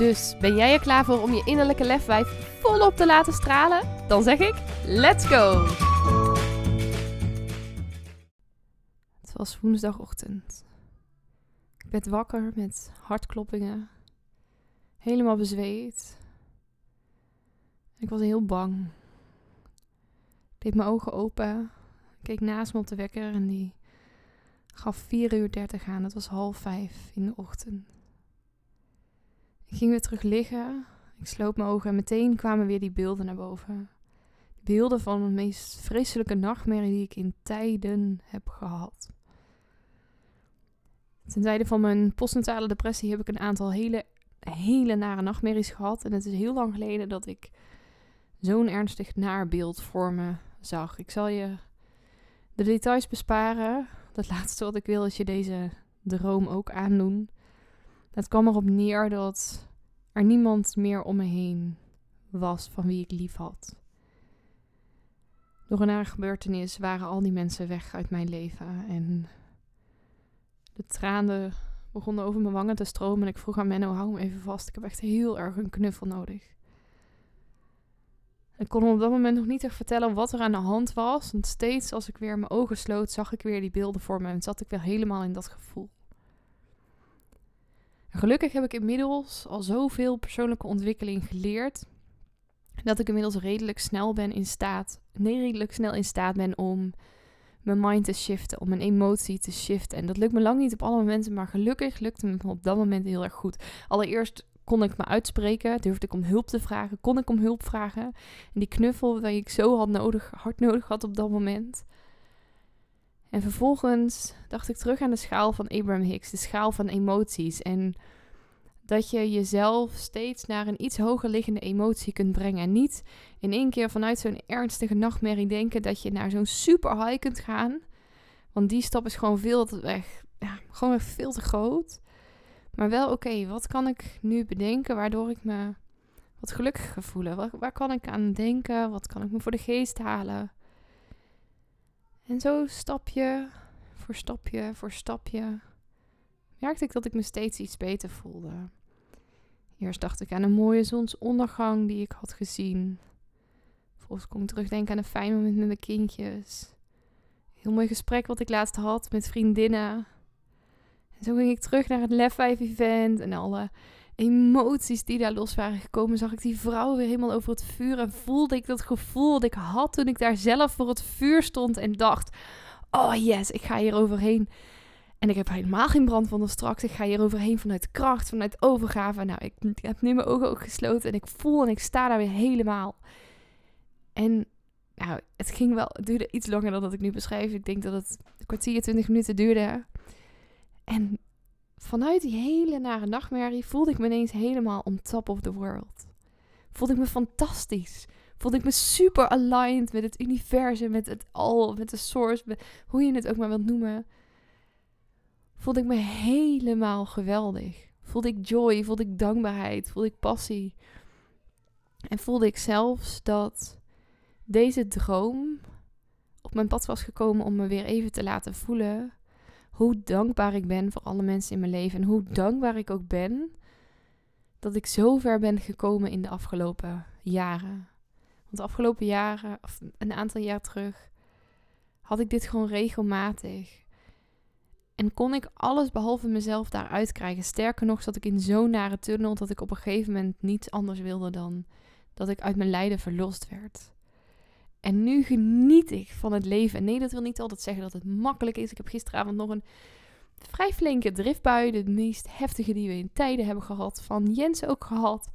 Dus ben jij er klaar voor om je innerlijke lefwijf volop te laten stralen? Dan zeg ik: let's go! Het was woensdagochtend. Ik werd wakker met hartkloppingen, helemaal bezweet. Ik was heel bang. Ik deed mijn ogen open, keek naast me op de wekker en die gaf 4 uur 30 aan. Het was half vijf in de ochtend. Ging weer terug liggen. Ik sloot mijn ogen en meteen kwamen weer die beelden naar boven. Beelden van de meest vreselijke nachtmerrie die ik in tijden heb gehad. Ten tijde van mijn postnatale depressie heb ik een aantal hele, hele nare nachtmerries gehad. En het is heel lang geleden dat ik zo'n ernstig naarbeeld voor me zag. Ik zal je de details besparen. Het laatste wat ik wil is je deze droom ook aandoen. Het kwam erop neer dat er niemand meer om me heen was van wie ik lief had. Door een nare gebeurtenis waren al die mensen weg uit mijn leven. En de tranen begonnen over mijn wangen te stromen. En ik vroeg aan Menno, hou hem even vast. Ik heb echt heel erg een knuffel nodig. Ik kon hem op dat moment nog niet echt vertellen wat er aan de hand was. Want steeds als ik weer mijn ogen sloot, zag ik weer die beelden voor me. En zat ik weer helemaal in dat gevoel. Gelukkig heb ik inmiddels al zoveel persoonlijke ontwikkeling geleerd. Dat ik inmiddels redelijk snel ben in staat, nee, redelijk snel in staat ben om mijn mind te shiften, om mijn emotie te shiften. En dat lukt me lang niet op alle momenten, maar gelukkig lukte me op dat moment heel erg goed. Allereerst kon ik me uitspreken, durfde ik om hulp te vragen, kon ik om hulp vragen. En die knuffel die ik zo had nodig, hard nodig had op dat moment. En vervolgens dacht ik terug aan de schaal van Abraham Hicks, de schaal van emoties. En dat je jezelf steeds naar een iets hoger liggende emotie kunt brengen. En niet in één keer vanuit zo'n ernstige nachtmerrie denken dat je naar zo'n super high kunt gaan. Want die stap is gewoon veel te weg. Ja, gewoon veel te groot. Maar wel oké, wat kan ik nu bedenken waardoor ik me wat gelukkiger voel? Waar, waar kan ik aan denken? Wat kan ik me voor de geest halen? En zo stapje voor stapje voor stapje merkte ik dat ik me steeds iets beter voelde. Eerst dacht ik aan een mooie zonsondergang die ik had gezien. Vervolgens kon ik terugdenken aan een fijn moment met mijn kindjes. Heel mooi gesprek wat ik laatst had met vriendinnen. En zo ging ik terug naar het Lef 5 event en alle emoties die daar los waren gekomen, zag ik die vrouw weer helemaal over het vuur en voelde ik dat gevoel dat ik had toen ik daar zelf voor het vuur stond en dacht: "Oh yes, ik ga hier overheen." En ik heb helemaal geen brand van straks. Ik ga hier overheen vanuit kracht, vanuit overgave. Nou, ik, heb nu mijn ogen ook gesloten en ik voel en ik sta daar weer helemaal. En nou, het ging wel, duurde iets langer dan dat ik nu beschrijf. Ik denk dat het een kwartier, twintig minuten duurde. En vanuit die hele nare nachtmerrie voelde ik me ineens helemaal on top of the world. Voelde ik me fantastisch. Voelde ik me super aligned met het universum, met het al, met de source, hoe je het ook maar wilt noemen. Voelde ik me helemaal geweldig. Voelde ik joy, voelde ik dankbaarheid, voelde ik passie. En voelde ik zelfs dat deze droom op mijn pad was gekomen om me weer even te laten voelen hoe dankbaar ik ben voor alle mensen in mijn leven. En hoe dankbaar ik ook ben dat ik zo ver ben gekomen in de afgelopen jaren. Want de afgelopen jaren, of een aantal jaar terug, had ik dit gewoon regelmatig. En kon ik alles behalve mezelf daaruit krijgen. Sterker nog, zat ik in zo'n nare tunnel dat ik op een gegeven moment niets anders wilde dan dat ik uit mijn lijden verlost werd. En nu geniet ik van het leven. En nee, dat wil niet altijd zeggen dat het makkelijk is. Ik heb gisteravond nog een vrij flinke driftbui. De meest heftige die we in tijden hebben gehad. Van Jens ook gehad.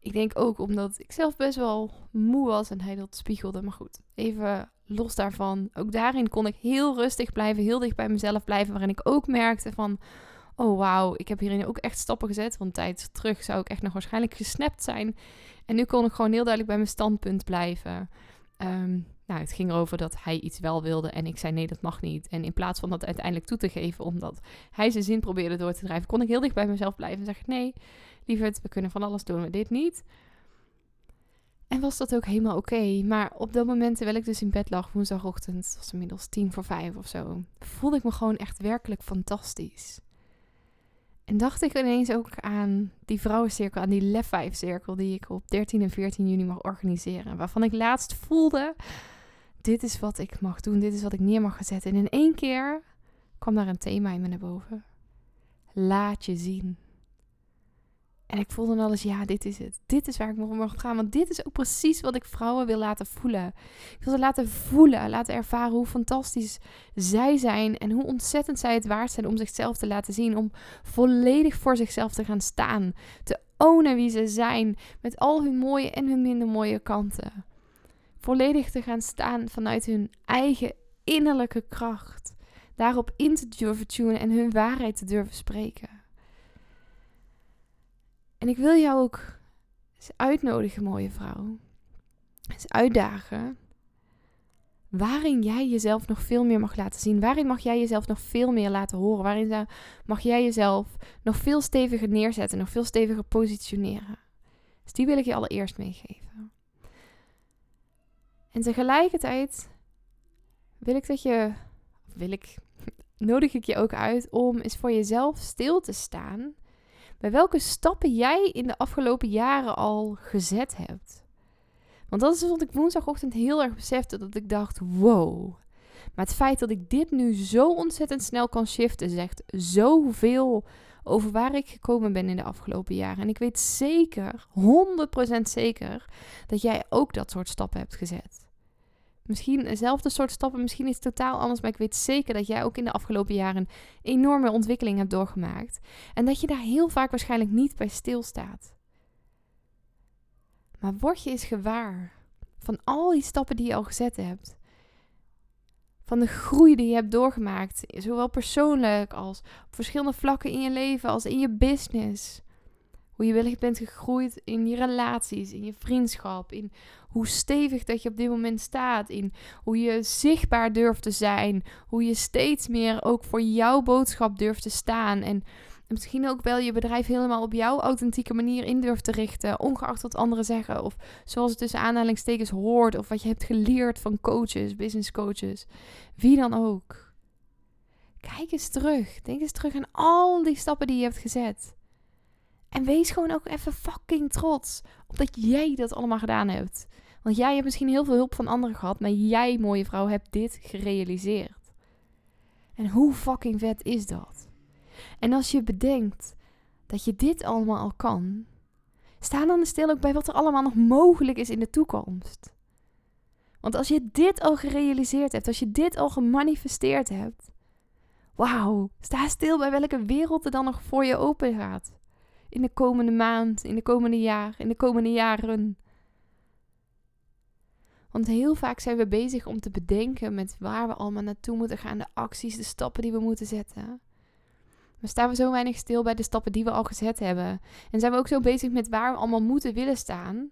Ik denk ook omdat ik zelf best wel moe was en hij dat spiegelde. Maar goed, even los daarvan. Ook daarin kon ik heel rustig blijven, heel dicht bij mezelf blijven. Waarin ik ook merkte van, oh wauw, ik heb hierin ook echt stappen gezet. Want tijd terug zou ik echt nog waarschijnlijk gesnapt zijn. En nu kon ik gewoon heel duidelijk bij mijn standpunt blijven. Ehm, nou, het ging erover dat hij iets wel wilde en ik zei nee, dat mag niet. En in plaats van dat uiteindelijk toe te geven, omdat hij zijn zin probeerde door te drijven, kon ik heel dicht bij mezelf blijven en zeggen: nee, lieverd, we kunnen van alles doen, maar dit niet. En was dat ook helemaal oké. Maar op dat moment, terwijl ik dus in bed lag, woensdagochtend, het inmiddels tien voor vijf of zo, voelde ik me gewoon echt werkelijk fantastisch. Dacht ik ineens ook aan die vrouwencirkel, aan die Lef 5 cirkel die ik op 13 en 14 juni mag organiseren. Waarvan ik laatst voelde, dit is wat ik mag doen, dit is wat ik neer mag zetten. En in één keer kwam daar een thema in me naar boven. Laat je zien. En ik voelde dan alles, ja, dit is het. Dit is waar ik voor mag gaan. Want dit is ook precies wat ik vrouwen wil laten voelen. Ik wil ze laten voelen, laten ervaren hoe fantastisch zij zijn. En hoe ontzettend zij het waard zijn om zichzelf te laten zien. Om volledig voor zichzelf te gaan staan. Te ownen wie ze zijn. Met al hun mooie en hun minder mooie kanten. Volledig te gaan staan vanuit hun eigen innerlijke kracht. Daarop in te durven tunen en hun waarheid te durven spreken. En ik wil jou ook eens uitnodigen, mooie vrouw. Eens uitdagen. Waarin jij jezelf nog veel meer mag laten zien. Waarin mag jij jezelf nog veel meer laten horen. Waarin mag jij jezelf nog veel steviger neerzetten. Nog veel steviger positioneren. Dus die wil ik je allereerst meegeven. En tegelijkertijd wil ik dat je. Wil ik. Nodig ik je ook uit om eens voor jezelf stil te staan bij welke stappen jij in de afgelopen jaren al gezet hebt. Want dat is wat ik woensdagochtend heel erg besefte. Dat ik dacht, wow. Maar het feit dat ik dit nu zo ontzettend snel kan shiften, zegt zoveel over waar ik gekomen ben in de afgelopen jaren. En ik weet zeker, 100% zeker, dat jij ook dat soort stappen hebt gezet. Misschien dezelfde soort stappen, misschien iets totaal anders. Maar ik weet zeker dat jij ook in de afgelopen jaren een enorme ontwikkeling hebt doorgemaakt. En dat je daar heel vaak waarschijnlijk niet bij stilstaat. Maar word je eens gewaar van al die stappen die je al gezet hebt. Van de groei die je hebt doorgemaakt. Zowel persoonlijk als op verschillende vlakken in je leven, als in je business. Hoe je wellicht bent gegroeid in je relaties, in je vriendschap, in hoe stevig dat je op dit moment staat, in hoe je zichtbaar durft te zijn, hoe je steeds meer ook voor jouw boodschap durft te staan en misschien ook wel je bedrijf helemaal op jouw authentieke manier in durft te richten, ongeacht wat anderen zeggen of zoals het tussen aanhalingstekens hoort of wat je hebt geleerd van coaches, business coaches, wie dan ook. Kijk eens terug, denk eens terug aan al die stappen die je hebt gezet. En wees gewoon ook even fucking trots op dat jij dat allemaal gedaan hebt. Want jij hebt misschien heel veel hulp van anderen gehad, maar jij, mooie vrouw, hebt dit gerealiseerd. En hoe fucking vet is dat? En als je bedenkt dat je dit allemaal al kan, sta dan stil ook bij wat er allemaal nog mogelijk is in de toekomst. Want als je dit al gerealiseerd hebt, als je dit al gemanifesteerd hebt, wauw, sta stil bij welke wereld er dan nog voor je open gaat in de komende maand, in de komende jaar, in de komende jaren. Want heel vaak zijn we bezig om te bedenken met waar we allemaal naartoe moeten gaan, de acties, de stappen die we moeten zetten. Maar staan we zo weinig stil bij de stappen die we al gezet hebben? En zijn we ook zo bezig met waar we allemaal moeten willen staan?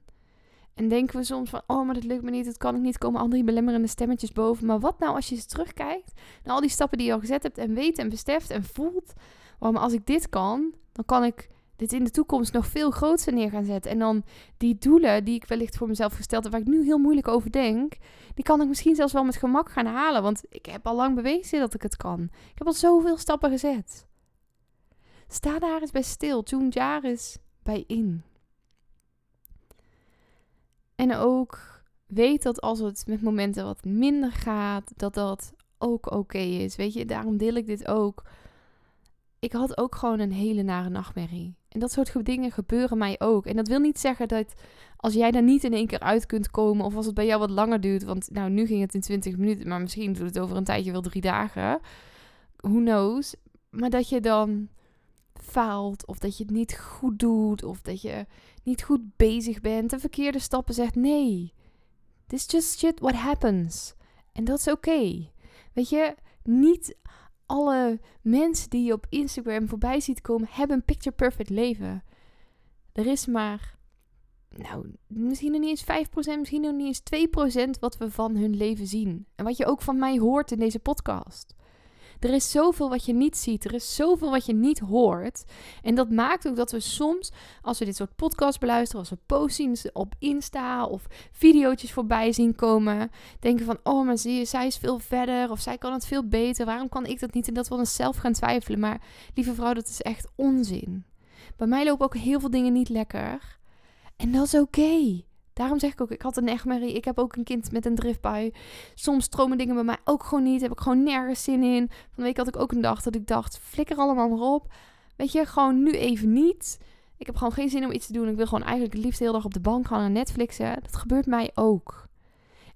En denken we soms van, oh, maar dat lukt me niet, dat kan ik niet, komen al die belemmerende stemmetjes boven. Maar wat nou als je eens terugkijkt naar al die stappen die je al gezet hebt en weet en beseft en voelt, oh, maar als ik dit kan, dan kan ik dit in de toekomst nog veel groter neer gaan zetten. En dan die doelen die ik wellicht voor mezelf gesteld heb, waar ik nu heel moeilijk over denk, die kan ik misschien zelfs wel met gemak gaan halen. Want ik heb al lang bewezen dat ik het kan. Ik heb al zoveel stappen gezet. Sta daar eens bij stil. Tune daar eens bij in. En ook weet dat als het met momenten wat minder gaat, dat dat ook oké is. Weet je, daarom deel ik dit ook. Ik had ook gewoon een hele nare nachtmerrie. En dat soort dingen gebeuren mij ook. En dat wil niet zeggen dat als jij daar niet in één keer uit kunt komen, of als het bij jou wat langer duurt, want nou, nu ging het in 20 minuten, maar misschien doet het over een tijdje wel drie dagen. Who knows? Maar dat je dan faalt, of dat je het niet goed doet, of dat je niet goed bezig bent, de verkeerde stappen zegt. Nee, this just shit what happens. En dat is oké. Weet je, niet alle mensen die je op Instagram voorbij ziet komen, hebben een picture perfect leven. Er is maar, nou, misschien nog niet eens 5%, misschien nog niet eens 2% wat we van hun leven zien. En wat je ook van mij hoort in deze podcast. Er is zoveel wat je niet ziet. Er is zoveel wat je niet hoort. En dat maakt ook dat we soms, als we dit soort podcasts beluisteren, als we posts zien op Insta of video's voorbij zien komen, denken van, oh, maar zie je, zij is veel verder of zij kan het veel beter. Waarom kan ik dat niet? En dat we onszelf gaan twijfelen. Maar lieve vrouw, dat is echt onzin. Bij mij lopen ook heel veel dingen niet lekker. En dat is oké. Daarom zeg ik ook, ik had een nachtmerrie. Ik heb ook een kind met een driftbui. Soms stromen dingen bij mij ook gewoon niet. Heb ik gewoon nergens zin in. Van de week had ik ook een dag dat ik dacht, flikker allemaal maar op. Weet je, gewoon nu even niet. Ik heb gewoon geen zin om iets te doen. Ik wil gewoon eigenlijk het liefst de hele dag op de bank gaan en Netflixen. Dat gebeurt mij ook.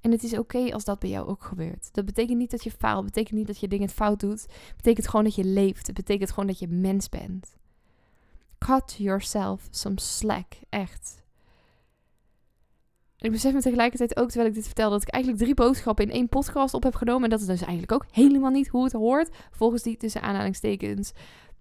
En het is oké als dat bij jou ook gebeurt. Dat betekent niet dat je faalt. Betekent niet dat je dingen fout doet. Het betekent gewoon dat je leeft. Het betekent gewoon dat je mens bent. Cut yourself some slack. Echt. Ik besef me tegelijkertijd ook, terwijl ik dit vertel, dat ik eigenlijk drie boodschappen in één podcast op heb genomen. En dat is dus eigenlijk ook helemaal niet hoe het hoort. Volgens die tussen aanhalingstekens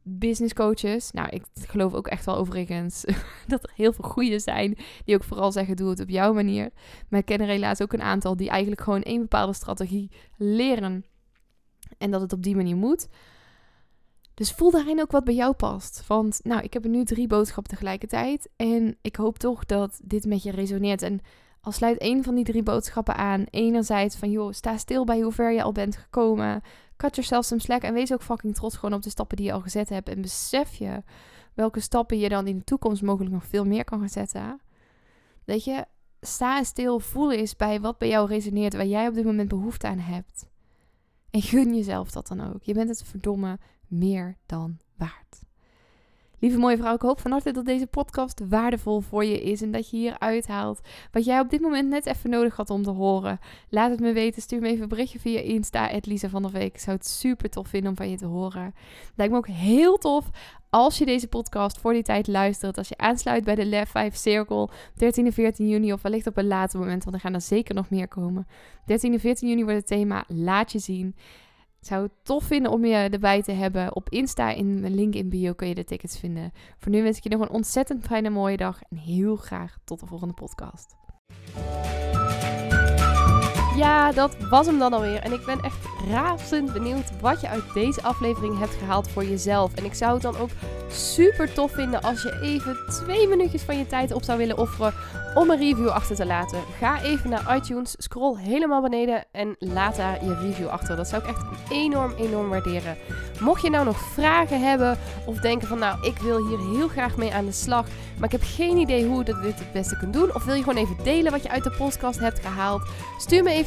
business coaches. Nou, ik geloof ook echt wel overigens dat er heel veel goede zijn. Die ook vooral zeggen, doe het op jouw manier. Maar ik ken er helaas ook een aantal die eigenlijk gewoon één bepaalde strategie leren. En dat het op die manier moet. Dus voel daarin ook wat bij jou past. Want nou, ik heb er nu drie boodschappen tegelijkertijd. En ik hoop toch dat dit met je resoneert. En al sluit één van die drie boodschappen aan. Enerzijds van, joh, sta stil bij hoe ver je al bent gekomen. Cut yourself some slack. En wees ook fucking trots gewoon op de stappen die je al gezet hebt. En besef je welke stappen je dan in de toekomst mogelijk nog veel meer kan gaan zetten. Weet je, sta stil, voel eens bij wat bij jou resoneert. Waar jij op dit moment behoefte aan hebt. En gun jezelf dat dan ook. Je bent het verdomme meer dan waard. Lieve mooie vrouw, ik hoop van harte dat deze podcast waardevol voor je is en dat je hier uithaalt wat jij op dit moment net even nodig had om te horen. Laat het me weten, stuur me even een berichtje via Insta, Lisa van der Week. Ik zou het super tof vinden om van je te horen. Lijkt me ook heel tof als je deze podcast voor die tijd luistert, als je aansluit bij de Lef 5 Circle 13 en 14 juni of wellicht op een later moment, want er gaan er zeker nog meer komen. 13 en 14 juni wordt het thema Laat je zien zou het tof vinden om je erbij te hebben. Op Insta in mijn link in bio kun je de tickets vinden. Voor nu wens ik je nog een ontzettend fijne mooie dag en heel graag tot de volgende podcast. Ja, dat was hem dan alweer. En ik ben echt razend benieuwd wat je uit deze aflevering hebt gehaald voor jezelf. En ik zou het dan ook super tof vinden als je even twee minuutjes van je tijd op zou willen offeren om een review achter te laten. Ga even naar iTunes, scroll helemaal beneden en laat daar je review achter. Dat zou ik echt enorm, enorm waarderen. Mocht je nou nog vragen hebben of denken van nou, ik wil hier heel graag mee aan de slag, maar ik heb geen idee hoe je dit het beste kunt doen. Of wil je gewoon even delen wat je uit de podcast hebt gehaald? Stuur me even